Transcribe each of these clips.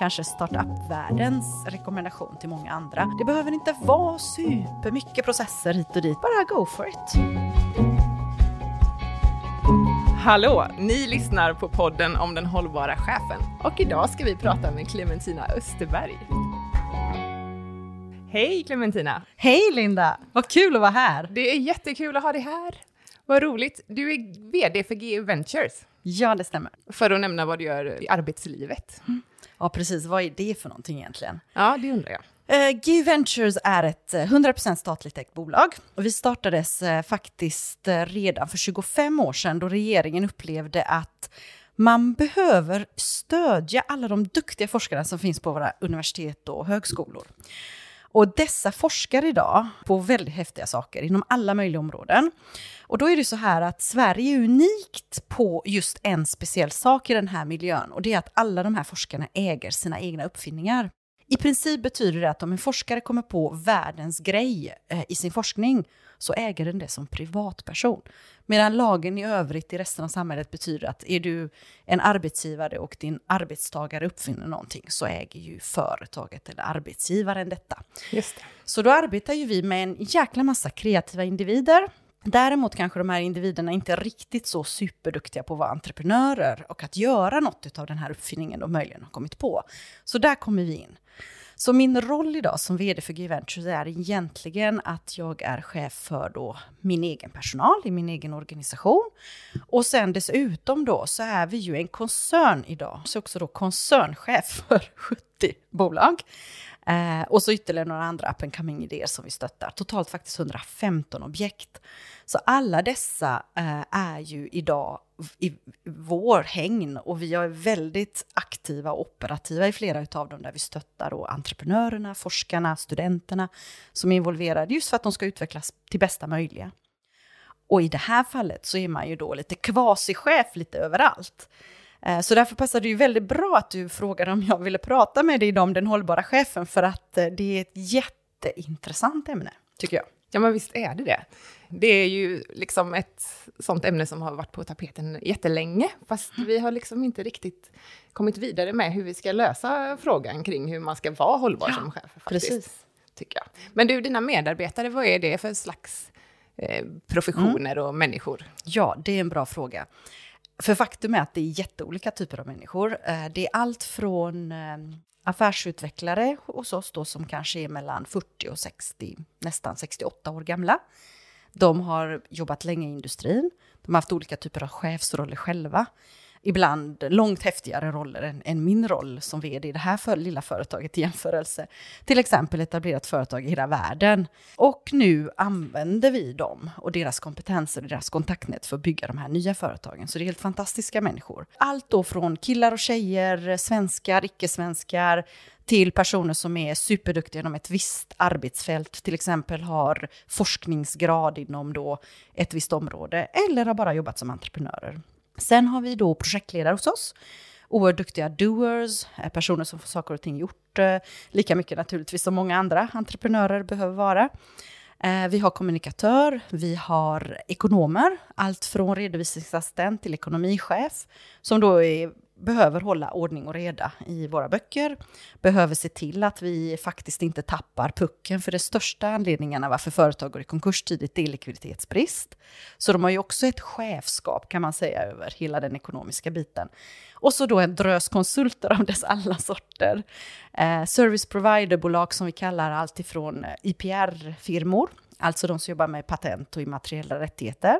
kanske startup-världens rekommendation till många andra. Det behöver inte vara supermycket processer hit och dit, bara go for it. Hallå! Ni lyssnar på podden om den hållbara chefen och idag ska vi prata med Clementina Österberg. Hej Clementina! Hej Linda! Vad kul att vara här! Det är jättekul att ha dig här. Vad roligt. Du är VD för GU Ventures. Ja, det stämmer. För att nämna vad du gör i arbetslivet. Mm. Ja, precis. Vad är det för någonting egentligen? Ja, det undrar jag. Uh, GU Ventures är ett 100% eh, statligt ägt bolag. Och vi startades uh, faktiskt uh, redan för 25 år sedan då regeringen upplevde att man behöver stödja alla de duktiga forskarna som finns på våra universitet och högskolor. Och dessa forskar idag på väldigt häftiga saker inom alla möjliga områden. Och då är det så här att Sverige är unikt på just en speciell sak i den här miljön och det är att alla de här forskarna äger sina egna uppfinningar. I princip betyder det att om en forskare kommer på världens grej eh, i sin forskning så äger den det som privatperson. Medan lagen i övrigt i resten av samhället betyder att är du en arbetsgivare och din arbetstagare uppfinner någonting så äger ju företaget eller arbetsgivaren detta. Just det. Så då arbetar ju vi med en jäkla massa kreativa individer Däremot kanske de här individerna inte är riktigt så superduktiga på att vara entreprenörer och att göra något av den här uppfinningen de möjligen har kommit på. Så där kommer vi in. Så min roll idag som vd för G-Ventures är egentligen att jag är chef för då min egen personal i min egen organisation. Och sen dessutom då så är vi ju en koncern idag, så också då koncernchef för bolag. Eh, och så ytterligare några andra up and coming idéer som vi stöttar. Totalt faktiskt 115 objekt. Så alla dessa eh, är ju idag i vår hägn och vi är väldigt aktiva och operativa i flera av dem där vi stöttar då entreprenörerna, forskarna, studenterna som är involverade just för att de ska utvecklas till bästa möjliga. Och i det här fallet så är man ju då lite kvasichef lite överallt. Eh, så därför passade det ju väldigt bra att du frågade om jag ville prata med dig om den hållbara chefen, för att eh, det är ett jätteintressant ämne, tycker jag. Ja, men visst är det det. Det är ju liksom ett sånt ämne som har varit på tapeten jättelänge, fast vi har liksom inte riktigt kommit vidare med hur vi ska lösa frågan kring hur man ska vara hållbar ja, som chef. Faktiskt, precis. Tycker jag. Men du, dina medarbetare, vad är det för slags eh, professioner mm. och människor? Ja, det är en bra fråga. För faktum är att det är jätteolika typer av människor. Eh, det är allt från eh, affärsutvecklare hos oss då som kanske är mellan 40 och 60, nästan 68 år gamla. De har jobbat länge i industrin. De har haft olika typer av chefsroller själva ibland långt häftigare roller än, än, min roll som vd i det här för, lilla företaget i jämförelse. Till exempel etablerat företag i hela världen. Och nu använder vi dem och deras kompetenser och deras kontaktnät för att bygga de här nya företagen. Så det är helt fantastiska människor. Allt då från killar och tjejer, svenskar, icke-svenskar, till personer som är superduktiga inom ett visst arbetsfält, till exempel har forskningsgrad inom då ett visst område, eller har bara jobbat som entreprenörer. Sen har vi då projektledare hos oss. Oerhört duktiga doers, eh, personer som får saker och ting gjort. Eh, lika mycket naturligtvis som många andra entreprenörer behöver vara. Eh, vi har kommunikatör, vi har ekonomer, allt från redovisningsassistent till ekonomichef, som då är behöver hålla ordning och reda i våra böcker, behöver se till att vi faktiskt inte tappar pucken, för det största anledningarna varför företag går i konkurs tidigt är likviditetsbrist. Så de har ju också ett chefskap kan man säga över hela den ekonomiska biten. Och så då en drös konsulter av dess alla sorter. Eh, service provider-bolag som vi kallar allt ifrån eh, IPR-firmor, alltså de som jobbar med patent och immateriella rättigheter,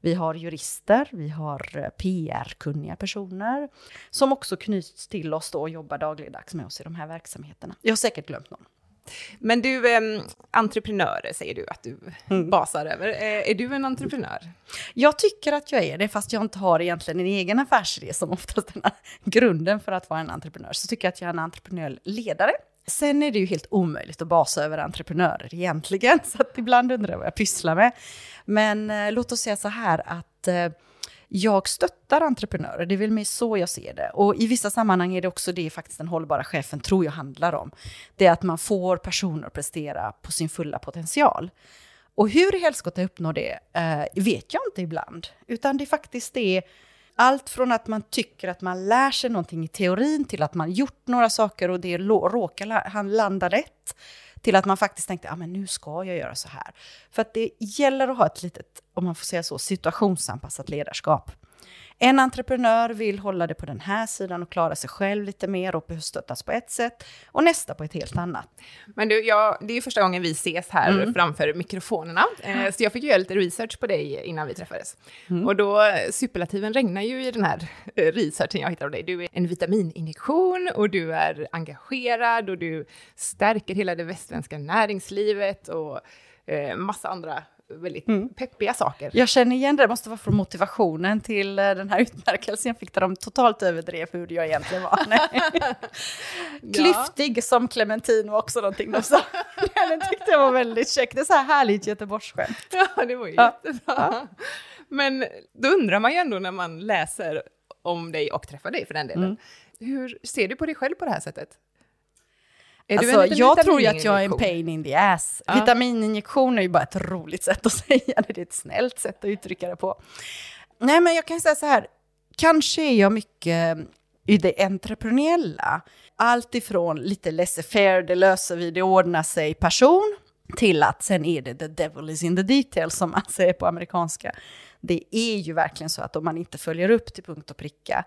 vi har jurister, vi har eh, PR-kunniga personer som också knyts till oss och jobbar dagligdags med oss i de här verksamheterna. Jag har säkert glömt någon. Men du, eh, entreprenörer säger du att du mm. basar över. Eh, är du en entreprenör? Jag tycker att jag är det, fast jag inte har egentligen en egen affärsidé som oftast är grunden för att vara en entreprenör. Så tycker jag att jag är en entreprenöriell ledare. Sen är det ju helt omöjligt att basa över entreprenörer egentligen, så att ibland undrar jag vad jag pysslar med. Men eh, låt oss säga så här att eh, jag stöttar entreprenörer, det är väl mer så jag ser det. Och i vissa sammanhang är det också det faktiskt den hållbara chefen tror jag handlar om. Det är att man får personer att prestera på sin fulla potential. Och hur i helskotta jag uppnår det eh, vet jag inte ibland, utan det är faktiskt det allt från att man tycker att man lär sig någonting i teorin till att man gjort några saker och det råkar han landa rätt. Till att man faktiskt tänkte, ja ah, men nu ska jag göra så här. För att det gäller att ha ett litet, om man får säga så, situationsanpassat ledarskap. En entreprenör vill hålla det på den här sidan och klara sig själv lite mer och stöttas på ett sätt och nästa på ett helt annat. Men du, ja, det är första gången vi ses här mm. framför mikrofonerna, eh, så jag fick göra lite research på dig innan vi träffades. Mm. Och då, superlativen regnar ju i den här eh, researchen jag hittade av dig. Du är en vitamininjektion och du är engagerad och du stärker hela det västsvenska näringslivet och eh, massa andra väldigt mm. peppiga saker. Jag känner igen det, det måste vara från motivationen till eh, den här utmärkelsen jag fick där de totalt överdrev hur jag egentligen var. Klyftig som Clementin var också någonting de sa. Den tyckte jag var väldigt käck, det är så här härligt Göteborgsskämt. Ja, det var ju ja. jättebra. Ja. Men då undrar man ju ändå när man läser om dig och träffar dig för den delen. Mm. Hur ser du på dig själv på det här sättet? Alltså, jag tror ju att jag är en pain in the ass. Ja. Vitamininjektion är ju bara ett roligt sätt att säga det, det är ett snällt sätt att uttrycka det på. Nej, men jag kan säga så här, kanske är jag mycket i det entreprenöriella. Allt ifrån lite laissez-faire, det löser vi, det ordnar sig person, till att sen är det the devil is in the details som man säger på amerikanska. Det är ju verkligen så att om man inte följer upp till punkt och pricka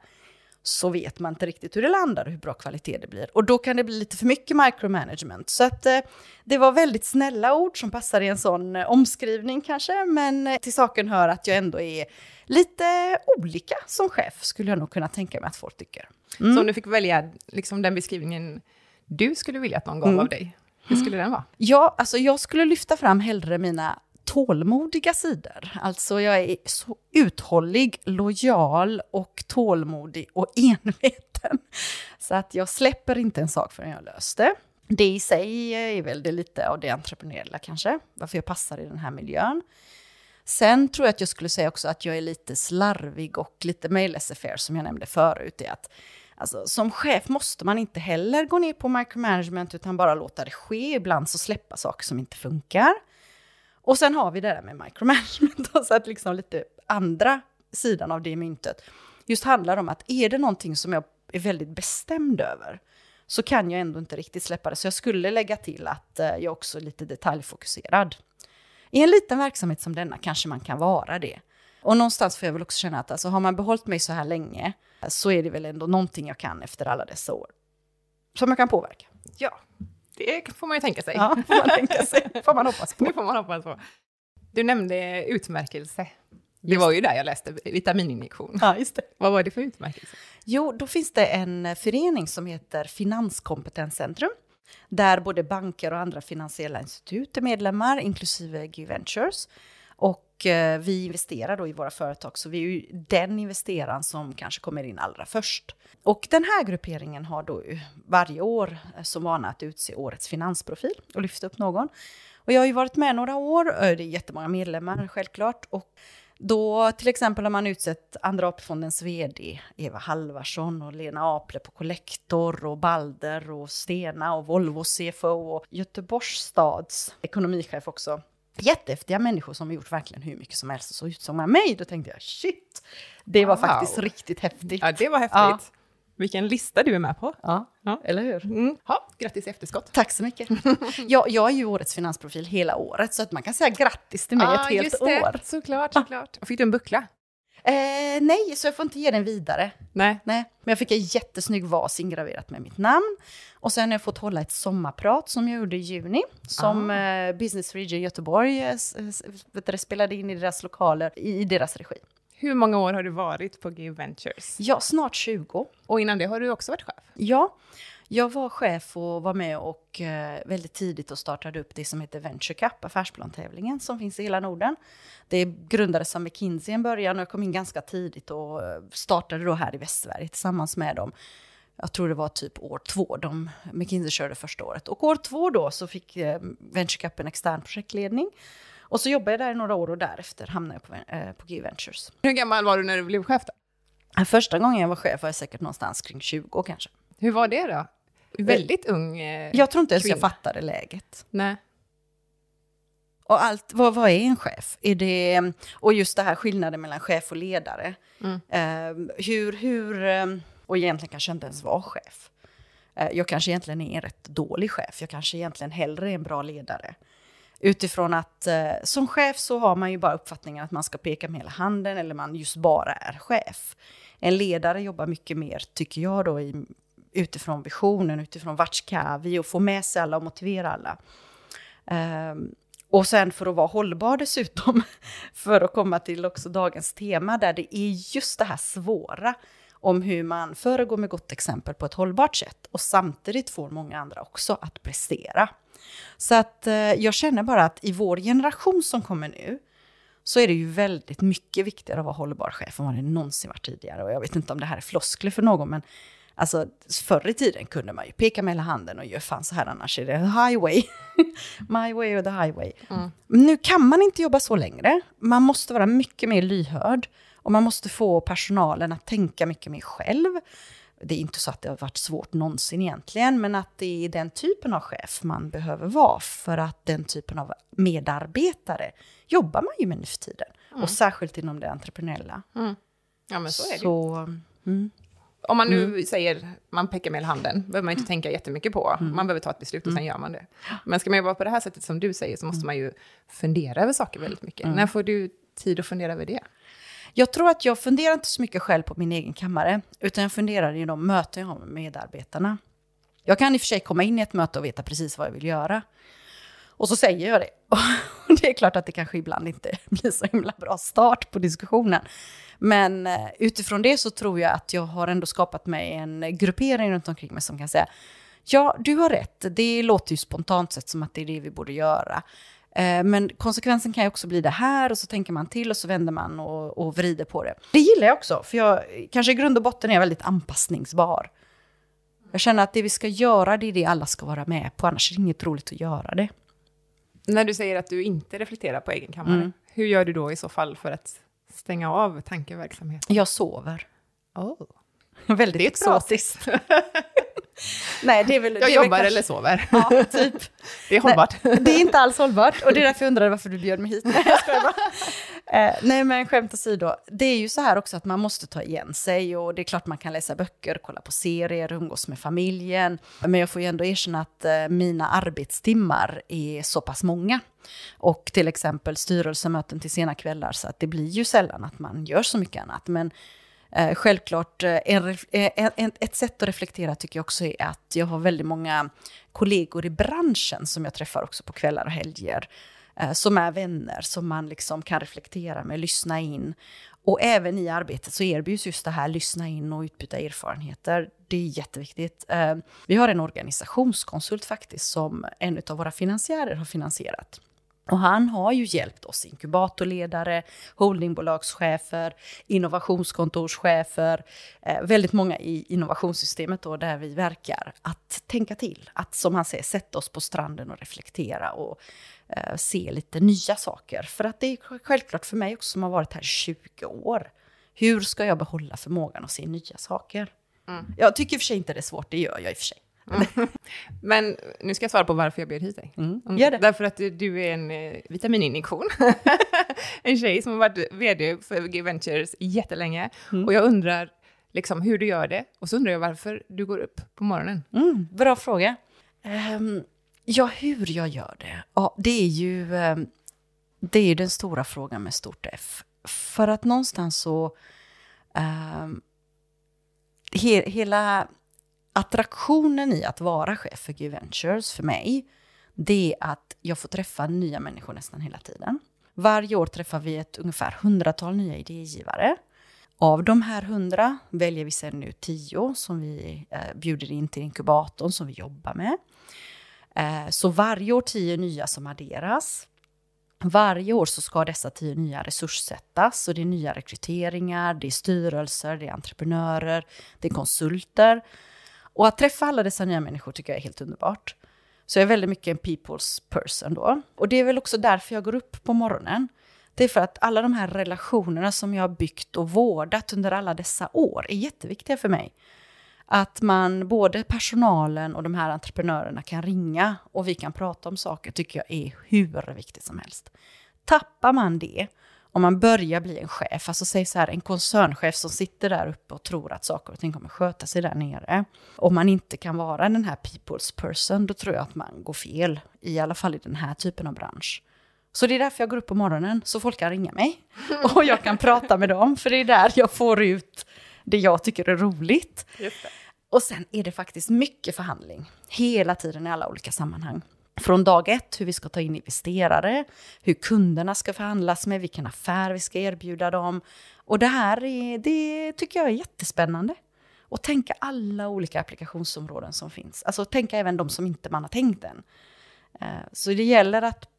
så vet man inte riktigt hur det landar och hur bra kvalitet det blir. Och då kan det bli lite för mycket micromanagement. Så att eh, det var väldigt snälla ord som passar i en sån eh, omskrivning kanske, men eh, till saken hör att jag ändå är lite olika som chef, skulle jag nog kunna tänka mig att folk tycker. Mm. Så om du fick välja liksom den beskrivningen du skulle vilja att någon gav mm. av dig, hur skulle den vara? Ja, alltså jag skulle lyfta fram hellre mina tålmodiga sidor. Alltså jag är så uthållig, lojal och tålmodig och enveten. Så att jag släpper inte en sak förrän jag löst det. Det i sig är väl det lite av det entreprenöriella kanske, varför jag passar i den här miljön. Sen tror jag att jag skulle säga också att jag är lite slarvig och lite mail affair som jag nämnde förut. Är att, alltså, som chef måste man inte heller gå ner på micromanagement utan bara låta det ske. Ibland så släppa saker som inte funkar. Och sen har vi det där med micromanagement, så alltså att liksom lite andra sidan av det myntet just handlar om att är det någonting som jag är väldigt bestämd över så kan jag ändå inte riktigt släppa det. Så jag skulle lägga till att eh, jag också är lite detaljfokuserad. I en liten verksamhet som denna kanske man kan vara det. Och någonstans får jag väl också känna att alltså, har man behållit mig så här länge så är det väl ändå någonting jag kan efter alla dessa år. Som jag kan påverka. Ja, det får man ju tänka sig. Ja, får man tänka sig. får man hoppas på. Det får man hoppas på. Du nämnde utmärkelse. Det var ju där jag läste vitamininjektion. Ja, just det. Vad var det för utmärkelse? Jo, då finns det en förening som heter Finanskompetenscentrum, där både banker och andra finansiella institut är medlemmar, inklusive G Ventures. Och eh, vi investerar då i våra företag, så vi är ju den investeraren som kanske kommer in allra först. Och den här grupperingen har då varje år eh, som vana att utse årets finansprofil och lyfta upp någon. Och jag har ju varit med några år, eh, det är jättemånga medlemmar självklart. Och då till exempel har man utsett Andra AP-fondens vd Eva Halvarsson och Lena Aple på Collector och Balder och Stena och Volvo CFO och Göteborgs stads ekonomichef också. Jättehäftiga människor som har gjort verkligen hur mycket som helst. Och så utsåg man mig, då tänkte jag shit, det var wow. faktiskt riktigt häftigt. Ja, det var häftigt. Ja. Vilken lista du är med på. Ja, ja. eller hur? Mm. Ha, grattis i efterskott. Tack så mycket. ja, jag är ju årets finansprofil hela året, så att man kan säga grattis till mig ah, ett helt just det. år. Såklart, såklart. Och fick du en buckla? Eh, nej, så jag får inte ge den vidare. Nej. nej. Men jag fick en jättesnygg vas ingraverat med mitt namn. Och sen har jag fått hålla ett sommarprat som jag gjorde i juni, som ah. eh, Business Region Göteborg eh, spelade in i deras lokaler, i, i deras regi. Hur många år har du varit på Give Ventures? Ja, snart 20. Och innan det har du också varit chef? Ja, jag var chef och var med och eh, väldigt tidigt och startade upp det som heter Venture Cup, affärsplantävlingen som finns i hela Norden. Det grundades av McKinsey i början och jag kom in ganska tidigt och eh, startade då här i Västsverige tillsammans med dem. Jag tror det var typ år två, de, McKinsey körde första året. Och år två då så fick eh, Venture Cup en extern projektledning. Och så jobbade jag där i några år och därefter hamnade jag på, eh, på G Ventures. Hur gammal var du när du blev chef då? Första gången jag var chef var jag säkert någonstans kring 20 kanske. Hur var det då? Väldigt ung eh, Jag tror inte ens kvinna. jag fattade läget. Nej. Och allt, vad, vad är en chef? Är det, och just det här skillnaden mellan chef och ledare. Mm. Eh, hur, hur, eh, och egentligen kanske inte ens var chef. Eh, jag kanske egentligen är en rätt dålig chef. Jag kanske egentligen hellre är en bra ledare. Utifrån att eh, som chef så har man ju bara uppfattningen att man ska peka med hela handen eller man just bara är chef. En ledare jobbar mycket mer, tycker jag då, i, utifrån visionen, utifrån vart ska vi och få med sig alla och motivera alla. Um, och sen för att vara hållbar dessutom, för att komma till också dagens tema där det är just det här svåra om hur man föregår med gott exempel på ett hållbart sätt och samtidigt får många andra också att prestera. Så att eh, jag känner bara att i vår generation som kommer nu så är det ju väldigt mycket viktigare att vara hållbar chef än vad det någonsin varit tidigare. Och jag vet inte om det här är floskler för någon, men Alltså förr i tiden kunde man ju peka med hela handen och göra fan så här annars är det highway. My way or the highway. Mm. Nu kan man inte jobba så längre. Man måste vara mycket mer lyhörd och man måste få personalen att tänka mycket mer själv. Det är inte så att det har varit svårt någonsin egentligen, men att det är den typen av chef man behöver vara för att den typen av medarbetare jobbar man ju med nu för tiden. Mm. Och särskilt inom det entreprenöriella. Mm. Ja, men så är det så, mm. Om man nu mm. säger, man pekar med handen, behöver man inte tänka jättemycket på. Mm. Man behöver ta ett beslut och sen mm. gör man det. Men ska man jobba på det här sättet som du säger så måste mm. man ju fundera över saker väldigt mycket. Mm. När får du tid att fundera över det? Jag tror att jag funderar inte så mycket själv på min egen kammare, utan jag funderar i de möten jag har med medarbetarna. Jag kan i och för sig komma in i ett möte och veta precis vad jag vill göra. Och så säger jag det. Och det är klart att det kanske ibland inte blir så himla bra start på diskussionen. Men eh, utifrån det så tror jag att jag har ändå skapat mig en gruppering runt omkring mig som kan säga Ja, du har rätt. Det låter ju spontant sett som att det är det vi borde göra. Eh, men konsekvensen kan ju också bli det här och så tänker man till och så vänder man och, och vrider på det. Det gillar jag också, för jag kanske i grund och botten är väldigt anpassningsbar. Jag känner att det vi ska göra, det är det alla ska vara med på, annars är det inget roligt att göra det. När du säger att du inte reflekterar på egen kammare, mm. hur gör du då i så fall för att stänga av tankeverksamheten? Jag sover. Oh. Väldigt exotiskt. Nej, det är väl... Jag det jobbar kanske... eller sover. Ja, typ. Det är hållbart. Nej, det är inte alls hållbart och det är därför jag undrade varför du bjöd mig hit. Nej, jag bara. Eh, nej, men skämt åsido. Det är ju så här också att man måste ta igen sig och det är klart man kan läsa böcker, kolla på serier, umgås med familjen. Men jag får ju ändå erkänna att eh, mina arbetstimmar är så pass många. Och till exempel styrelsemöten till sena kvällar så att det blir ju sällan att man gör så mycket annat. Men Eh, självklart, eh, eh, en, en, ett sätt att reflektera tycker jag också är att jag har väldigt många kollegor i branschen som jag träffar också på kvällar och helger. Eh, som är vänner, som man liksom kan reflektera med, lyssna in. Och även i arbetet så erbjuds just det här lyssna in och utbyta erfarenheter. Det är jätteviktigt. Eh, vi har en organisationskonsult faktiskt som en av våra finansiärer har finansierat. Och han har ju hjälpt oss inkubatorledare, holdingbolagschefer, innovationskontorschefer, eh, väldigt många i innovationssystemet då där vi verkar, att tänka till. Att som han säger, sätta oss på stranden och reflektera och eh, se lite nya saker. För att det är självklart för mig också som har varit här 20 år. Hur ska jag behålla förmågan att se nya saker? Mm. Jag tycker i och för sig inte det är svårt, det gör jag i och för sig. Men nu ska jag svara på varför jag bjöd hit dig. Mm. mm. Gör det. Därför att du är en eh, vitamininjektion. en tjej som har varit vd för G Ventures jättelänge. Mm. Och jag undrar liksom hur du gör det. Och så undrar jag varför du går upp på morgonen. Mm, bra fråga. Um, ja, hur jag gör det? Ja, det är ju um, det är den stora frågan med stort F. För att någonstans så... Um, he, hela attraktionen i att vara chef för G-Ventures för mig, det är att jag får träffa nya människor nästan hela tiden. Varje år träffar vi ett ungefär hundratal nya idégivare. Av de här hundra väljer vi sedan nu tio som vi eh, bjuder in till inkubatorn som vi jobbar med. Eh, så varje år tio nya som adderas. Varje år så ska dessa tio nya resurssättas och det är nya rekryteringar, det är styrelser, det är entreprenörer, det är konsulter och att träffa alla dessa nya människor tycker jag är helt underbart. Så jag är väldigt mycket en people's person då. Och det är väl också därför jag går upp på morgonen. Det är för att alla de här relationerna som jag har byggt och vårdat under alla dessa år är jätteviktiga för mig. Att man, både personalen och de här entreprenörerna kan ringa och vi kan prata om saker tycker jag är hur viktigt som helst. Tappar man det, om man börjar bli en chef, alltså säg så här en koncernchef som sitter där uppe och tror att saker och ting kommer sköta sig där nere. Om man inte kan vara den här people's person, då tror jag att man går fel. I alla fall i den här typen av bransch. Så det är därför jag går upp på morgonen, så folk kan ringa mig. Och jag kan prata med dem, för det är där jag får ut det jag tycker är roligt. Och sen är det faktiskt mycket förhandling, hela tiden i alla olika sammanhang. Från dag ett, hur vi ska ta in investerare, hur kunderna ska förhandlas med, vilken affär vi ska erbjuda dem. Och det här är, det tycker jag är jättespännande. Och tänka alla olika applikationsområden som finns. Alltså tänka även de som inte man har tänkt än. Eh, så det gäller att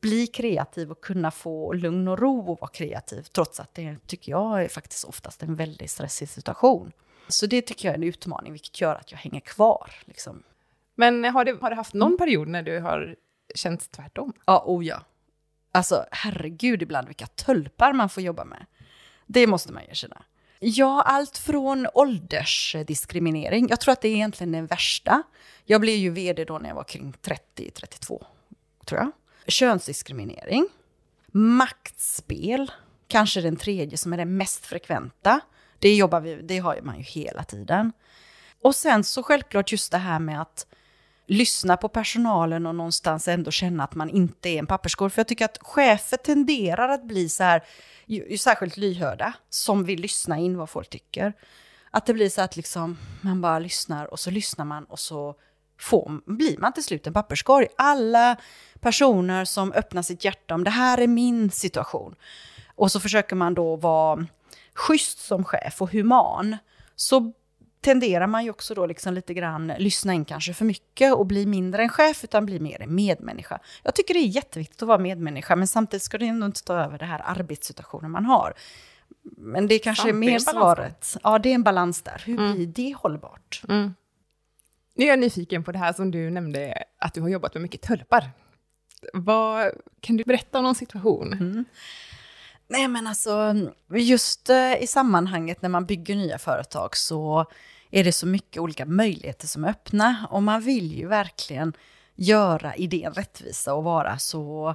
bli kreativ och kunna få lugn och ro och vara kreativ, trots att det tycker jag är faktiskt oftast en väldigt stressig situation. Så det tycker jag är en utmaning, vilket gör att jag hänger kvar. Liksom. Men har du, har du haft någon period när du har känt tvärtom? Ja, oh ja. Alltså herregud ibland vilka tölpar man får jobba med. Det måste man erkänna. Ja, allt från åldersdiskriminering. Jag tror att det är egentligen den värsta. Jag blev ju vd då när jag var kring 30-32, tror jag. Könsdiskriminering. Maktspel. Kanske den tredje som är den mest frekventa. Det jobbar vi, det har man ju hela tiden. Och sen så självklart just det här med att lyssna på personalen och någonstans ändå känna att man inte är en papperskorg. För jag tycker att chefer tenderar att bli så här, ju, särskilt lyhörda, som vill lyssna in vad folk tycker. Att det blir så att liksom, man bara lyssnar och så lyssnar man och så får, blir man till slut en papperskorg. Alla personer som öppnar sitt hjärta om det här är min situation. Och så försöker man då vara schysst som chef och human. Så tenderar man ju också då liksom lite grann lyssna in kanske för mycket och bli mindre en chef utan bli mer en medmänniska. Jag tycker det är jätteviktigt att vara medmänniska men samtidigt ska det ändå inte ta över det här arbetssituationen man har. Men det kanske Sant, är mer svaret. Ja, det är en balans där. Hur mm. blir det hållbart? Mm. Nu är jag nyfiken på det här som du nämnde, att du har jobbat med mycket tölpar. Vad, kan du berätta om någon situation? Mm. Nej men alltså, just uh, i sammanhanget när man bygger nya företag så är det så mycket olika möjligheter som är öppna. Och man vill ju verkligen göra idén rättvisa och vara så,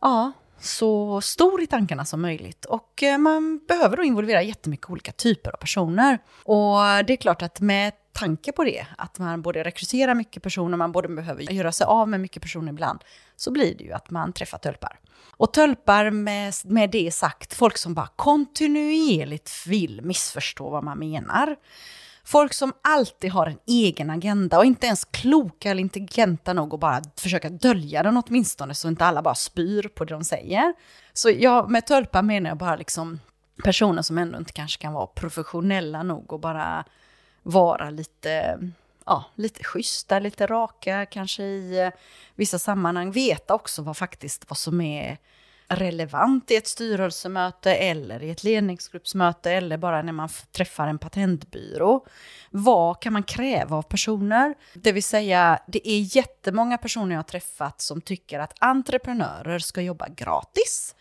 ja, så stor i tankarna som möjligt. Och eh, man behöver då involvera jättemycket olika typer av personer. Och det är klart att med tanke på det, att man både rekryterar mycket personer, man både behöver göra sig av med mycket personer ibland, så blir det ju att man träffar tölpar. Och tölpar med, med det sagt, folk som bara kontinuerligt vill missförstå vad man menar. Folk som alltid har en egen agenda och inte ens kloka eller intelligenta nog att bara försöka dölja den åtminstone så inte alla bara spyr på det de säger. Så jag, med tölpar menar jag bara liksom personer som ändå inte kanske kan vara professionella nog och bara vara lite, ja, lite schyssta, lite raka kanske i eh, vissa sammanhang. Veta också vad faktiskt vad som är relevant i ett styrelsemöte eller i ett ledningsgruppsmöte eller bara när man träffar en patentbyrå. Vad kan man kräva av personer? Det vill säga, det är jättemånga personer jag har träffat som tycker att entreprenörer ska jobba gratis.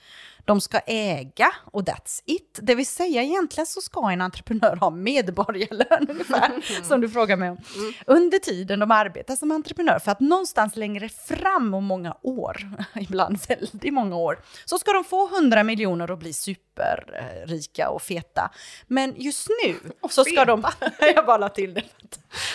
De ska äga och that's it. Det vill säga egentligen så ska en entreprenör ha medborgarlön ungefär, mm. som du frågar mig om. Mm. Under tiden de arbetar som entreprenör, för att någonstans längre fram om många år, ibland väldigt många år, så ska de få 100 miljoner och bli superrika och feta. Men just nu och så ska de, jag bara till det,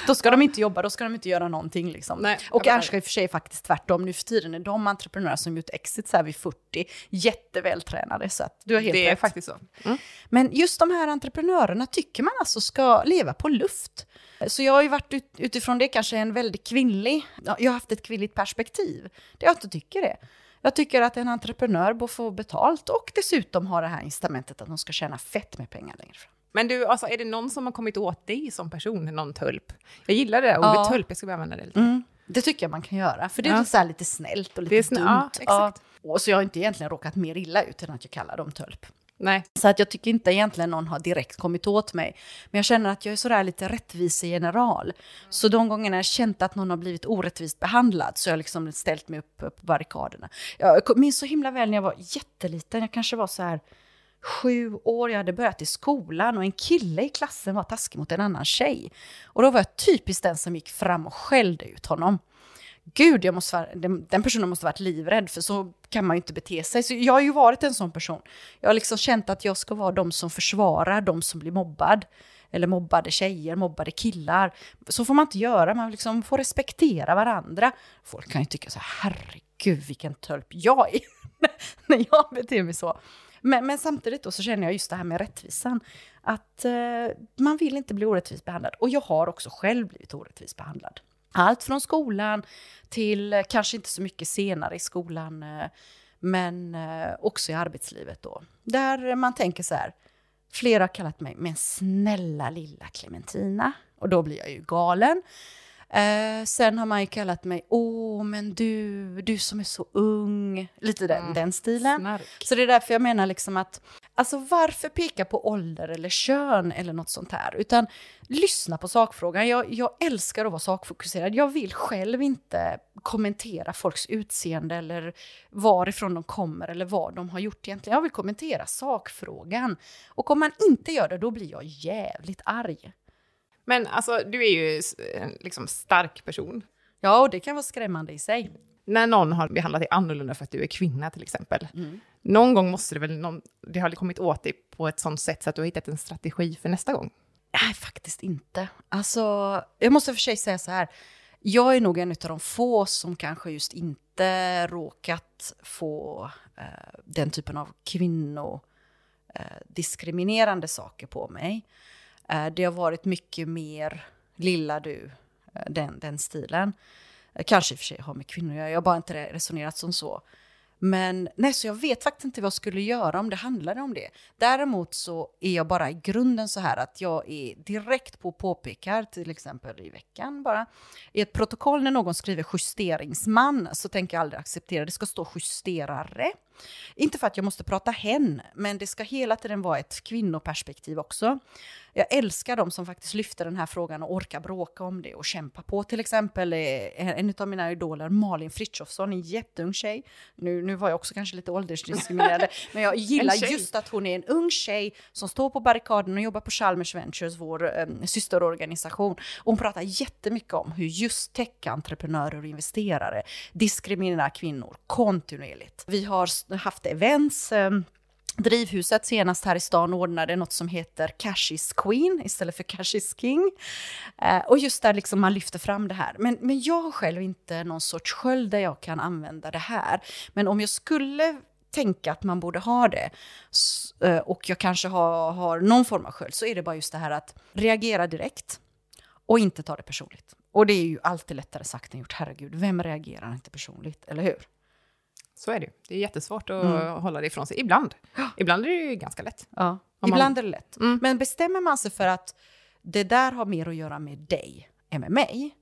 då ska de inte jobba, då ska de inte göra någonting liksom. Nej, och kanske i och för sig faktiskt tvärtom, nu för tiden är de entreprenörer som gjort exit så här vid 40 jätteväl vältränade. Så att du har helt det rätt. är faktiskt så. Mm. Men just de här entreprenörerna tycker man alltså ska leva på luft. Så jag har ju varit ut, utifrån det kanske en väldigt kvinnlig, jag har haft ett kvinnligt perspektiv. Det jag inte tycker det. Jag tycker att en entreprenör bör få betalt och dessutom ha det här incitamentet att de ska tjäna fett med pengar längre fram. Men du, alltså, är det någon som har kommit åt dig som person, någon tulp? Jag gillar det ordet ja. tulp, jag ska använda det lite. Mm. Det tycker jag man kan göra, för det är ja. så lite snällt och lite dumt. Ja, exakt. Och så jag har inte egentligen råkat mer illa ut än att jag kallar dem tölp. Nej. Så att jag tycker inte egentligen någon har direkt kommit åt mig. Men jag känner att jag är sådär lite rättvisegeneral. Så de gångerna jag känt att någon har blivit orättvist behandlad så har jag liksom ställt mig upp på barrikaderna. Jag minns så himla väl när jag var jätteliten, jag kanske var så här sju år, jag hade börjat i skolan och en kille i klassen var taskig mot en annan tjej. Och då var jag typiskt den som gick fram och skällde ut honom. Gud, jag måste vara, den, den personen måste varit livrädd, för så kan man ju inte bete sig. Så jag har ju varit en sån person. Jag har liksom känt att jag ska vara de som försvarar de som blir mobbad. Eller mobbade tjejer, mobbade killar. Så får man inte göra, man liksom får respektera varandra. Folk kan ju tycka så här, herregud vilken tölp jag är, när jag beter mig så. Men, men, samtidigt då så känner jag just det här med rättvisan. Att eh, man vill inte bli orättvist behandlad. Och jag har också själv blivit orättvist behandlad. Allt från skolan till eh, kanske inte så mycket senare i skolan, eh, men eh, också i arbetslivet då. Där man tänker så här, flera har kallat mig men snälla lilla Clementina. Och då blir jag ju galen. Eh, sen har man ju kallat mig, åh men du, du som är så ung. Lite den, mm. den stilen. Snark. Så det är därför jag menar liksom att, alltså varför peka på ålder eller kön eller något sånt här? Utan lyssna på sakfrågan. Jag, jag älskar att vara sakfokuserad. Jag vill själv inte kommentera folks utseende eller varifrån de kommer eller vad de har gjort egentligen. Jag vill kommentera sakfrågan. Och om man inte gör det, då blir jag jävligt arg. Men alltså, du är ju en liksom, stark person. Ja, och det kan vara skrämmande i sig. När någon har behandlat dig annorlunda för att du är kvinna till exempel. Mm. Någon gång måste det väl, någon, det har kommit åt dig på ett sånt sätt så att du har hittat en strategi för nästa gång? Nej, faktiskt inte. Alltså, jag måste för sig säga så här. Jag är nog en av de få som kanske just inte råkat få eh, den typen av kvinnodiskriminerande eh, saker på mig. Eh, det har varit mycket mer lilla du, eh, den, den stilen. Eh, kanske i och för sig har med kvinnor jag har bara inte resonerat som så. Men nej, så jag vet faktiskt inte vad jag skulle göra om det handlade om det. Däremot så är jag bara i grunden så här att jag är direkt på påpekar, till exempel i veckan bara. I ett protokoll när någon skriver justeringsman så tänker jag aldrig acceptera, det ska stå justerare. Inte för att jag måste prata hen, men det ska hela tiden vara ett kvinnoperspektiv också. Jag älskar de som faktiskt lyfter den här frågan och orkar bråka om det och kämpa på. Till exempel en av mina idoler, Malin Frithiofsson, en jätteung tjej. Nu, nu var jag också kanske lite åldersdiskriminerad, men jag gillar just att hon är en ung tjej som står på barrikaden och jobbar på Chalmers Ventures, vår eh, systerorganisation. Och hon pratar jättemycket om hur just tech-entreprenörer och investerare diskriminerar kvinnor kontinuerligt. Vi har haft events ehm, Drivhuset senast här i stan ordnade något som heter Cash is Queen istället för Cash is King. Eh, och just där liksom man lyfter fram det här. Men, men jag har själv inte någon sorts sköld där jag kan använda det här. Men om jag skulle tänka att man borde ha det eh, och jag kanske har, har någon form av sköld så är det bara just det här att reagera direkt och inte ta det personligt. Och det är ju alltid lättare sagt än gjort, herregud, vem reagerar inte personligt, eller hur? Så är det Det är jättesvårt att mm. hålla det ifrån sig. Ibland. Ibland är det ju ganska lätt. Ja, ibland är det lätt. Mm. Men bestämmer man sig för att det där har mer att göra med dig än med mig,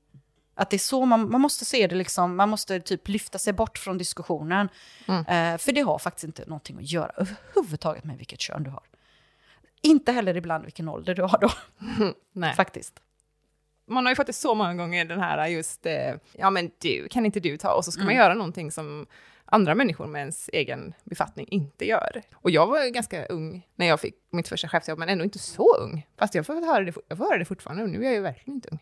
att det är så man, man måste se det, liksom, man måste typ lyfta sig bort från diskussionen. Mm. Eh, för det har faktiskt inte någonting att göra överhuvudtaget med vilket kön du har. Inte heller ibland vilken ålder du har då. Nej. Faktiskt man har ju fått det så många gånger, den här just, eh, ja men du, kan inte du ta? Och så ska mm. man göra någonting som andra människor med ens egen befattning inte gör. Och jag var ganska ung när jag fick mitt första chefsjobb, men ändå inte så ung. Fast jag får höra det, jag får höra det fortfarande, och nu är jag ju verkligen inte ung.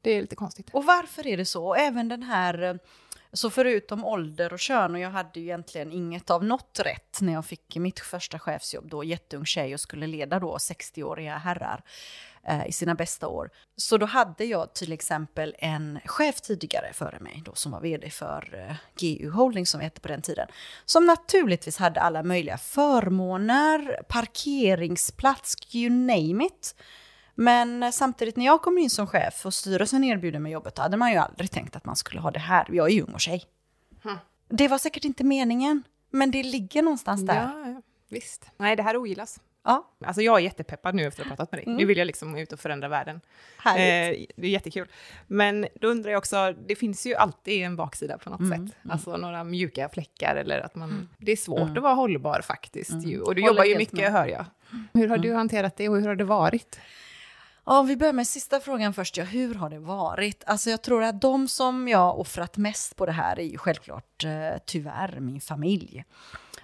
Det är lite konstigt. Och varför är det så? Även den här, eh, så förutom ålder och kön, och jag hade ju egentligen inget av något rätt när jag fick mitt första chefsjobb då, jätteung tjej och skulle leda då 60-åriga herrar eh, i sina bästa år. Så då hade jag till exempel en chef tidigare före mig då som var vd för eh, GU Holding som vi hette på den tiden. Som naturligtvis hade alla möjliga förmåner, parkeringsplats, you name it. Men samtidigt när jag kom in som chef och styrelsen erbjuder mig jobbet, då hade man ju aldrig tänkt att man skulle ha det här. Jag är ju ung och tjej. Hmm. Det var säkert inte meningen, men det ligger någonstans där. Ja, ja, visst. Nej, det här ogillas. Ja. Alltså jag är jättepeppad nu efter att ha pratat med dig. Mm. Nu vill jag liksom ut och förändra världen. Eh, det är jättekul. Men då undrar jag också, det finns ju alltid en baksida på något mm. sätt. Mm. Alltså några mjuka fläckar eller att man... Mm. Det är svårt mm. att vara hållbar faktiskt. Mm. Ju. Och du Håller jobbar ju mycket, med. hör jag. Hur har du hanterat det och hur har det varit? Ja, vi börjar med sista frågan först. Ja, hur har det varit? Alltså jag tror att de som jag offrat mest på det här är ju självklart eh, tyvärr min familj.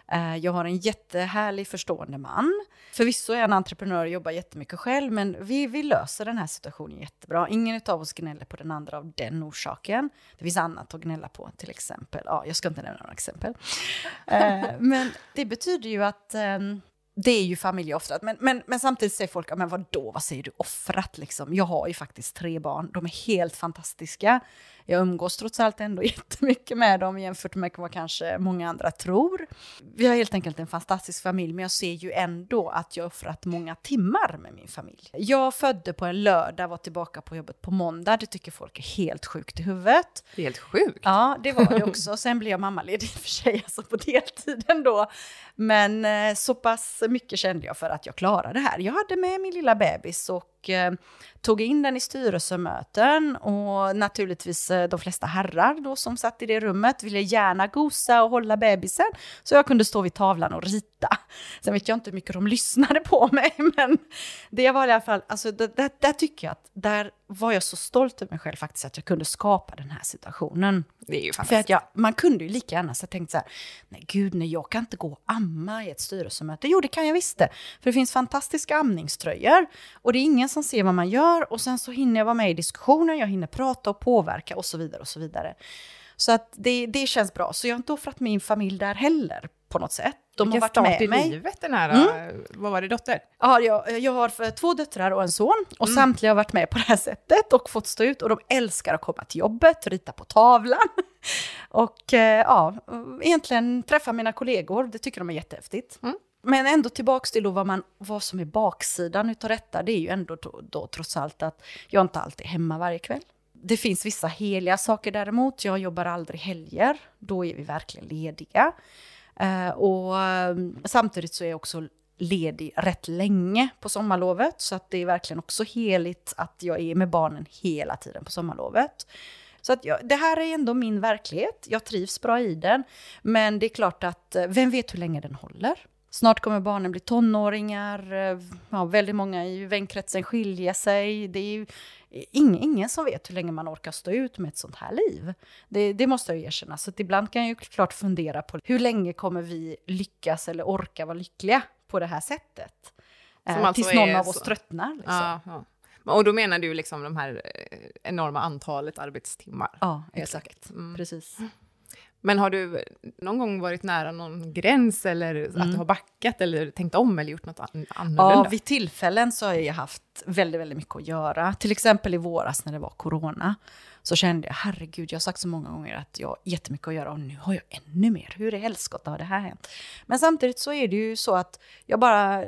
Eh, jag har en jättehärlig förstående man. Förvisso är jag en entreprenör och jobbar jättemycket själv, men vi, vi löser den här situationen jättebra. Ingen av oss gnäller på den andra av den orsaken. Det finns annat att gnälla på, till exempel. Ja, jag ska inte nämna några exempel. Eh, men det betyder ju att ehm, det är ju familjeoffrat, men, men, men samtidigt säger folk, men vadå, vad säger du offrat liksom? Jag har ju faktiskt tre barn, de är helt fantastiska. Jag umgås trots allt ändå jättemycket med dem jämfört med vad kanske många andra tror. Vi har helt enkelt en fantastisk familj, men jag ser ju ändå att jag offrat många timmar med min familj. Jag födde på en lördag, var tillbaka på jobbet på måndag. Det tycker folk är helt sjukt i huvudet. Det är helt sjukt. Ja, det var det också. Sen blev jag mammaledig för sig, alltså på deltid ändå. Men eh, så pass mycket kände jag för att jag klarade det här. Jag hade med min lilla bebis och eh, tog in den i styrelsemöten och naturligtvis Eh, de flesta herrar då som satt i det rummet ville gärna gosa och hålla bebisen så jag kunde stå vid tavlan och rita. Sen vet jag inte hur mycket de lyssnade på mig men det var i alla fall, alltså där, där tycker jag att där var jag så stolt över mig själv faktiskt att jag kunde skapa den här situationen. Det är ju För att jag, man kunde ju lika gärna så tänkt så här, nej gud nej jag kan inte gå och amma i ett styrelsemöte. Jo det kan jag visst det, för det finns fantastiska amningströjor och det är ingen som ser vad man gör och sen så hinner jag vara med i diskussionen, jag hinner prata och påverka och så vidare och så vidare. Så att det, det känns bra, så jag har inte offrat min familj där heller på något sätt. De Vilken har varit med i mig. livet den här, mm. vad var det, dotter? Ja, jag, jag har två döttrar och en son och mm. samtliga har varit med på det här sättet och fått stå ut och de älskar att komma till jobbet, rita på tavlan och eh, ja, egentligen träffa mina kollegor, det tycker de är jättehäftigt. Mm. Men ändå tillbaks till vad, man, vad som är baksidan utav detta, det är ju ändå då, då trots allt att jag inte alltid är hemma varje kväll. Det finns vissa heliga saker däremot, jag jobbar aldrig helger, då är vi verkligen lediga. Eh, och ehm, samtidigt så är jag också ledig rätt länge på sommarlovet, så att det är verkligen också heligt att jag är med barnen hela tiden på sommarlovet. Så att jag, det här är ändå min verklighet, jag trivs bra i den, men det är klart att eh, vem vet hur länge den håller? Snart kommer barnen bli tonåringar, eh, ja, väldigt många i vänkretsen skiljer sig. Det är ingen, ingen som vet hur länge man orkar stå ut med ett sånt här liv. Det, det måste jag erkänna. Så ibland kan jag ju klart fundera på hur länge kommer vi lyckas eller orka vara lyckliga på det här sättet? Eh, alltså tills någon av oss så. tröttnar. Liksom. Ja, ja. Och då menar du liksom de här eh, enorma antalet arbetstimmar? Ja, exakt. Mm. Precis. Men har du någon gång varit nära någon gräns eller mm. att du har backat eller tänkt om eller gjort något annorlunda? Ja, vid tillfällen så har jag haft väldigt, väldigt mycket att göra. Till exempel i våras när det var corona så kände jag, herregud, jag har sagt så många gånger att jag har jättemycket att göra och nu har jag ännu mer. Hur i helskotta har det här hänt? Men samtidigt så är det ju så att jag bara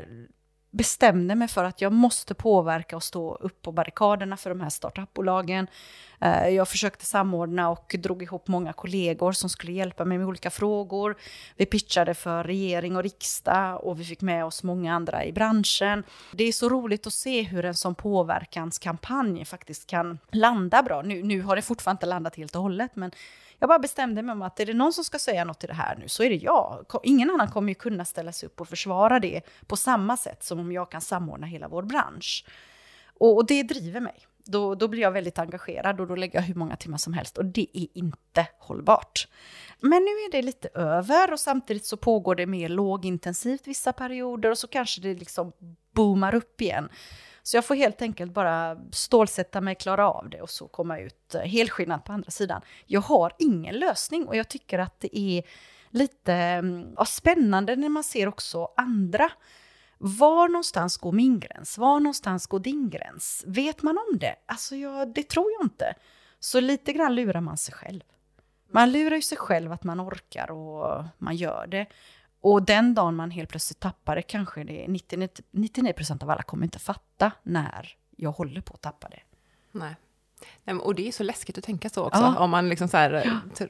bestämde mig för att jag måste påverka och stå upp på barrikaderna för de här startupbolagen. Eh, jag försökte samordna och drog ihop många kollegor som skulle hjälpa mig med olika frågor. Vi pitchade för regering och riksdag och vi fick med oss många andra i branschen. Det är så roligt att se hur en sån påverkanskampanj faktiskt kan landa bra. Nu, nu har det fortfarande inte landat helt och hållet, men jag bara bestämde mig om att är det någon som ska säga något till det här nu så är det jag. Ingen annan kommer ju kunna ställa sig upp och försvara det på samma sätt som om jag kan samordna hela vår bransch. Och, och det driver mig. Då, då blir jag väldigt engagerad och då lägger jag hur många timmar som helst och det är inte hållbart. Men nu är det lite över och samtidigt så pågår det mer lågintensivt vissa perioder och så kanske det liksom boomar upp igen. Så jag får helt enkelt bara stålsätta mig, klara av det och så komma ut eh, helskinnad på andra sidan. Jag har ingen lösning och jag tycker att det är lite mm, ja, spännande när man ser också andra. Var någonstans går min gräns? Var någonstans går din gräns? Vet man om det? Alltså, jag, det tror jag inte. Så lite grann lurar man sig själv. Man lurar ju sig själv att man orkar och man gör det. Och den dagen man helt plötsligt tappar det, kanske det är 99, 99 av alla kommer inte fatta när jag håller på att tappa det. Nej. Och det är så läskigt att tänka så också, ja. om man liksom så här, ja.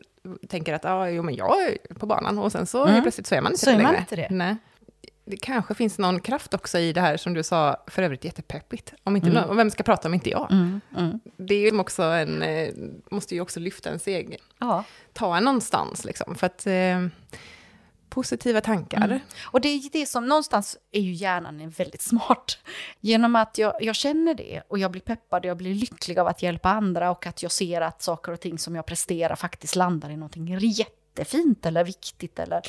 tänker att ah, jo, men jag är på banan och sen så mm. plötsligt så är man inte så det längre. Inte det. Nej. Det kanske finns någon kraft också i det här som du sa, för övrigt jättepeppigt. Om inte mm. någon, vem ska prata om inte jag? Mm. Mm. Det är ju också en, eh, måste ju också lyfta ens egen. Ja. Ta en någonstans liksom, för att eh, positiva tankar. Mm. Och det är det som, någonstans är ju hjärnan väldigt smart. Genom att jag, jag känner det och jag blir peppad och jag blir lycklig av att hjälpa andra och att jag ser att saker och ting som jag presterar faktiskt landar i någonting jättefint eller viktigt eller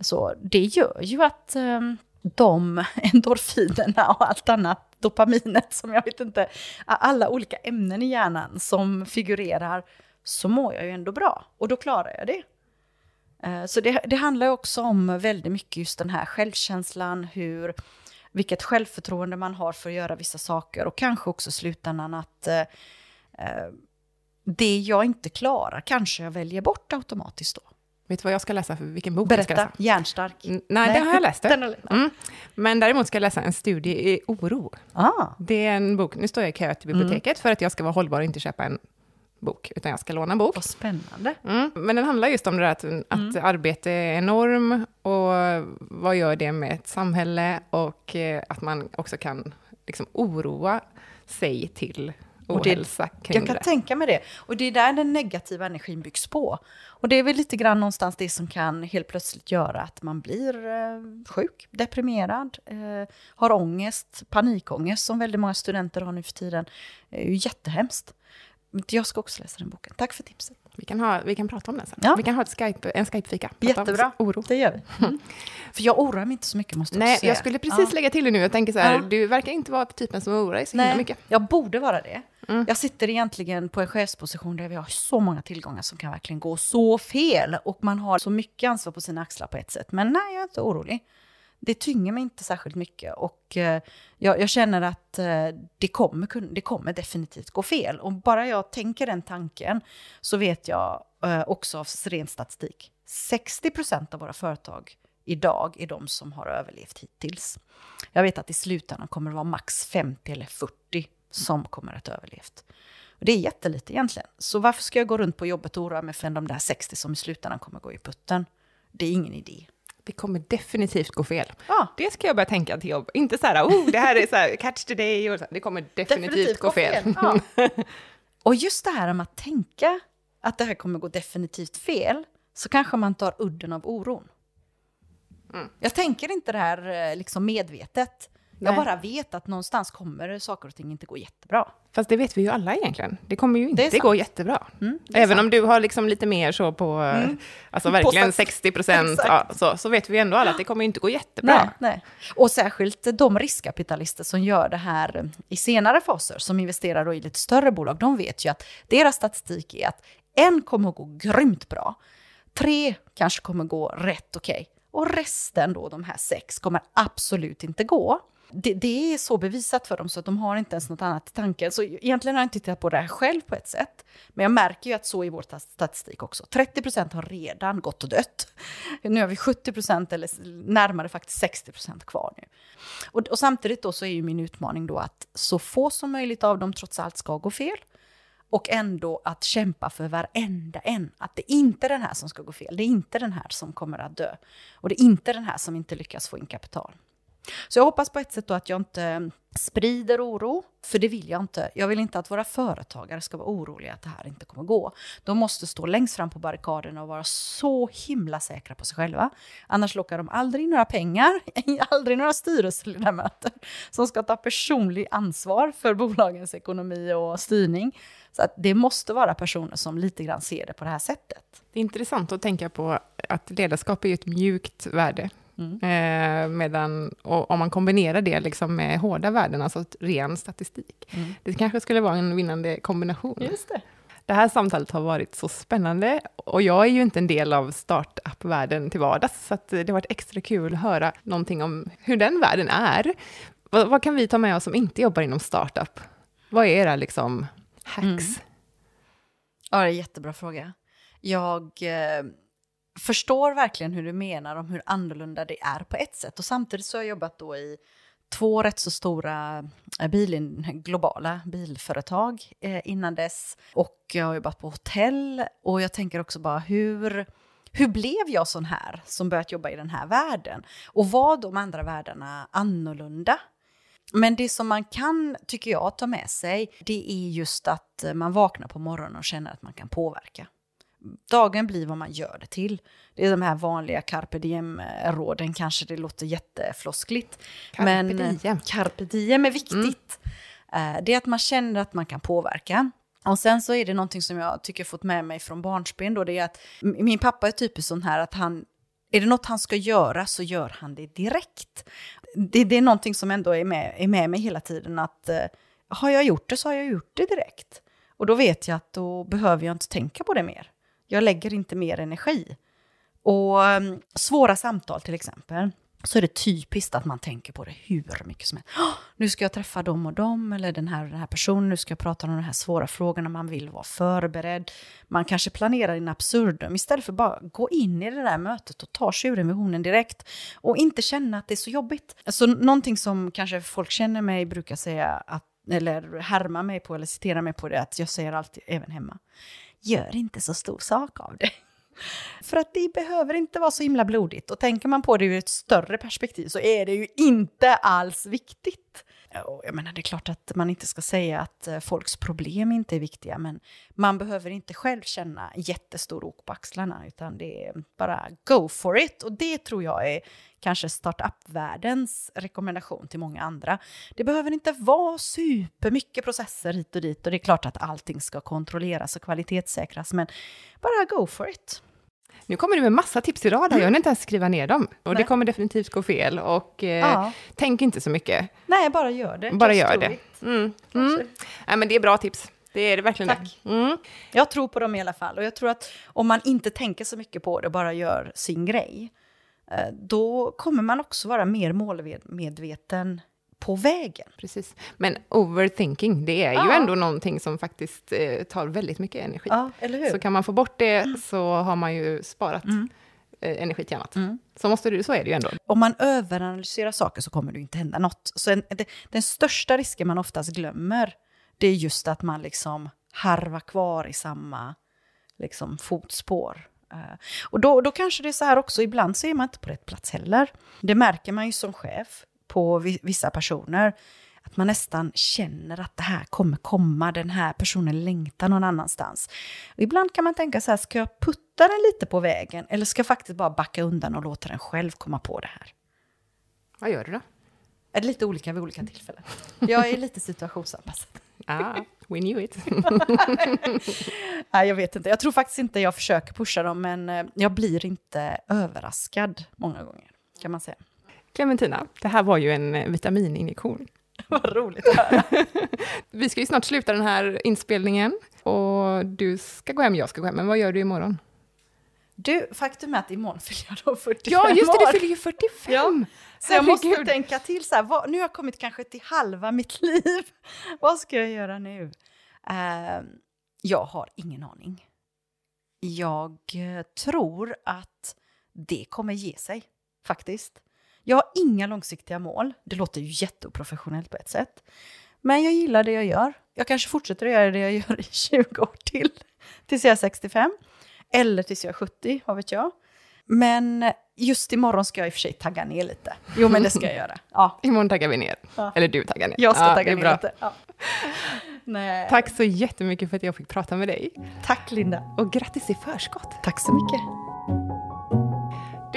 Så det gör ju att ehm, de endorfinerna och allt annat, dopaminet som jag vet inte, alla olika ämnen i hjärnan som figurerar, så mår jag ju ändå bra. Och då klarar jag det. Eh, så det, det handlar också om väldigt mycket just den här självkänslan, hur, vilket självförtroende man har för att göra vissa saker och kanske också slutändan att eh, eh det jag inte klarar kanske jag väljer bort automatiskt då. Vet du vad jag ska läsa för vilken bok Berätta, jag ska läsa? Hjärnstark. nej, nej, det har jag läst. Mm. Men däremot ska jag läsa en studie i oro. Ah. Det är en bok, nu står jag i kö till biblioteket mm. för att jag ska vara hållbar och inte köpa en bok, utan jag ska låna en bok. Vad spännande. Mm. Men den handlar just om det där att, att mm. arbete är enorm och vad gör det med ett samhälle och eh, att man också kan liksom oroa sig till ohälsa kring Jag kan det. tänka mig det. Och det är där den negativa energin byggs på. Och det är väl lite grann någonstans det som kan helt plötsligt göra att man blir eh, sjuk, deprimerad, eh, har ångest, panikångest som väldigt många studenter har nu för tiden. Det är ju jättehemskt. Jag ska också läsa den boken. Tack för tipset. Vi kan, ha, vi kan prata om den sen. Ja. Vi kan ha ett Skype, en Skype-fika. Jättebra, oro. det gör vi. Mm. För jag oroar mig inte så mycket, måste Nej, jag säga. jag skulle precis ja. lägga till det nu. Jag tänker så här, ja. du verkar inte vara typen som oroar dig så Nej, himla mycket. jag borde vara det. Mm. Jag sitter egentligen på en chefsposition där vi har så många tillgångar som kan verkligen gå så fel. Och man har så mycket ansvar på sina axlar på ett sätt. Men nej, jag är inte orolig det tynger mig inte särskilt mycket. Och eh, jag, jag, känner att eh, det, kommer, det kommer definitivt gå fel. Och bara jag tänker den tanken så vet jag eh, också av ren statistik. 60 procent av våra företag idag är de som har överlevt hittills. Jag vet att i slutändan kommer det vara max 50 eller 40 som kommer att ha överlevt. Och det är jättelite egentligen. Så varför ska jag gå runt på jobbet och oroa mig för de där 60 som i slutändan kommer gå i putten? Det är ingen idé det kommer definitivt gå fel. Ja. Det ska jag börja tänka till jobb. Inte så här, oh, det här är så här, catch the day, och så. det kommer definitivt, definitivt gå fel. fel. Ja. och just det här med att tänka att det här kommer gå definitivt fel, så kanske man tar udden av oron. Mm. Jag tänker inte det här eh, liksom medvetet. Nej. Jag bara vet att någonstans kommer saker och ting inte gå jättebra. Fast det vet vi ju alla egentligen. Det kommer ju inte gå jättebra. Mm, Även sant. om du har liksom lite mer så på, mm. alltså verkligen 60 procent, ja, så, så vet vi ändå alla att det kommer inte gå jättebra. Nej, nej. Och särskilt de riskkapitalister som gör det här i senare faser, som investerar i lite större bolag, de vet ju att deras statistik är att en kommer att gå grymt bra, tre kanske kommer gå rätt okej, okay, och resten då, de här sex, kommer absolut inte gå det, det, är så bevisat för dem så att de har inte ens något annat i tanken. Så egentligen har jag inte tittat på det här själv på ett sätt. Men jag märker ju att så är vår statistik också. 30 procent har redan gått och dött. Nu har vi 70 procent eller närmare faktiskt 60 procent kvar nu. Och, och, samtidigt då så är ju min utmaning då att så få som möjligt av dem trots allt ska gå fel. Och ändå att kämpa för varenda en. Att det är inte den här som ska gå fel. Det är inte den här som kommer att dö. Och det är inte den här som inte lyckas få in kapital. Så jag hoppas på ett sätt då att jag inte sprider oro, för det vill jag inte. Jag vill inte att våra företagare ska vara oroliga att det här inte kommer gå. De måste stå längst fram på barrikaderna och vara så himla säkra på sig själva. Annars lockar de aldrig några pengar, aldrig några styrelseledamöter som ska ta personlig ansvar för bolagens ekonomi och styrning. Så att det måste vara personer som lite grann ser det på det här sättet. Det är intressant att tänka på att ledarskap är ett mjukt värde. Mm. Eh, medan, om man kombinerar det liksom med hårda värden, alltså ren statistik. Mm. Det kanske skulle vara en vinnande kombination. Just det. Det här samtalet har varit så spännande och jag är ju inte en del av startup-världen till vardags, så det har varit extra kul att höra någonting om hur den världen är. Vad, vad kan vi ta med oss som inte jobbar inom startup? Vad är era liksom hacks? Mm. Ja, det är en jättebra fråga. Jag eh, förstår verkligen hur du menar om hur annorlunda det är på ett sätt. Och samtidigt så har jag jobbat då i två rätt så stora eh, bil, globala bilföretag eh, innan dess. Och jag har jobbat på hotell och jag tänker också bara hur, hur blev jag sån här som börjat jobba i den här världen? Och var de andra världarna annorlunda? Men det som man kan, tycker jag, ta med sig, det är just att eh, man vaknar på morgonen och känner att man kan påverka dagen blir vad man gör det till. Det är de här vanliga carpe diem-råden, kanske det låter jättefloskligt. Carpe men eh, diem. carpe diem är viktigt. Mm. Det är att man känner att man kan påverka. Och sen så är det någonting som jag tycker jag fått med mig från barnsben då, det är att min pappa är typiskt sån här att han Är det något han ska göra så gör han det direkt. Det, det är någonting som ändå är med, är med mig hela tiden att eh, har jag gjort det så har jag gjort det direkt. Och då vet jag att då behöver jag inte tänka på det mer. Jag lägger inte mer energi. Och mm, svåra samtal till exempel, så är det typiskt att man tänker på det hur mycket som helst. Nu ska jag träffa dem och dem, eller den här, den här personen, nu ska jag prata om de här svåra frågorna, man vill vara förberedd. Man kanske planerar in absurdum istället för bara gå in i det där mötet och ta tjuren vid hornen direkt. Och inte känna att det är så jobbigt. Alltså någonting som kanske folk känner mig brukar säga att eller härma mig på eller citera mig på det, att jag säger alltid, även hemma, gör inte så stor sak av det. För att det behöver inte vara så himla blodigt. Och tänker man på det ur ett större perspektiv så är det ju inte alls viktigt. Jag menar, det är klart att man inte ska säga att eh, folks problem inte är viktiga, men man behöver inte själv känna jättestor ok på axlarna, utan det är bara go for it. Och det tror jag är kanske startup-världens rekommendation till många andra. Det behöver inte vara supermycket processer hit och dit och det är klart att allting ska kontrolleras och kvalitetssäkras, men bara go for it. Nu kommer du med massa tips i rad här, jag hinner inte ens skriva ner dem. Och Nej. det kommer definitivt gå fel. Och eh, ja. tänk inte så mycket. Nej, bara gör det. Bara Just gör det. Mm. Mm. Nej, men det är bra tips. Det är det verkligen. Tack. Mm. Jag tror på dem i alla fall. Och jag tror att om man inte tänker så mycket på det bara gör sin grej, eh, då kommer man också vara mer målmedveten på vägen. Precis. Men overthinking, det är ju ändå någonting som faktiskt eh, tar väldigt mycket energi. Hur? Så kan man få bort det mm. så har man ju sparat mm. eh, energi till annat. Mm. Så, måste du, så är det ju ändå. Om man överanalyserar saker så kommer det inte hända något. Så en, det, den största risken man oftast glömmer, det är just att man liksom harvar kvar i samma liksom, fotspår. Uh, och då, då kanske det är så här också, ibland så är man inte på rätt plats heller. Det märker man ju som chef på vissa personer. Att man nästan känner att det här kommer komma, den här personen längtar någon annanstans. Och ibland kan man tänka så här, ska jag putta den lite på vägen eller ska jag faktiskt bara backa undan och låta den själv komma på det här? Vad gör du då? Är lite olika vid olika tillfällen. Jag är lite situationsanpassad. Ah, we knew it. Nej, jag vet inte. Jag tror faktiskt inte jag försöker pusha dem, men eh, jag blir inte överraskad många gånger, kan man säga. Clementina, det här var ju en eh, vitamininjektion. Vad roligt att höra. Vi ska ju snart sluta den här inspelningen och du ska gå hem, jag ska gå hem. Men vad gör du imorgon? Du, faktum är att imorgon fyller jag då 45 Ja, just det, du fyller ju 45! Ja, så jag måste tänka till så här, vad, nu har jag kommit kanske till halva mitt liv. vad ska jag göra nu? Uh, jag har ingen aning. Jag uh, tror att det kommer ge sig, faktiskt. Jag har inga långsiktiga mål. Det låter ju jätteoprofessionellt på ett sätt. Men jag gillar det jag gör. Jag kanske fortsätter att göra det jag gör i 20 år till. Tills jag är 65. Eller tills jag är 70, vad vet jag. Men just imorgon ska jag i och för sig tagga ner lite. Jo, men det ska jag göra. Ja. Imorgon taggar vi ner. Ja. Eller du taggar ner. Jag ska ja, tagga ner bra. lite. Ja. Tack så jättemycket för att jag fick prata med dig. Tack Linda. Och grattis i förskott. Tack så mycket.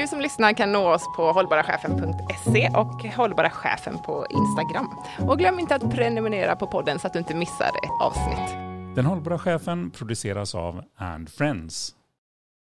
Som lyssnar kan nå oss på hållbarachefen.se och hållbarachefen på Instagram. Och glöm inte att prenumerera på podden så att du inte missar ett avsnitt. Den hållbara chefen produceras av And Friends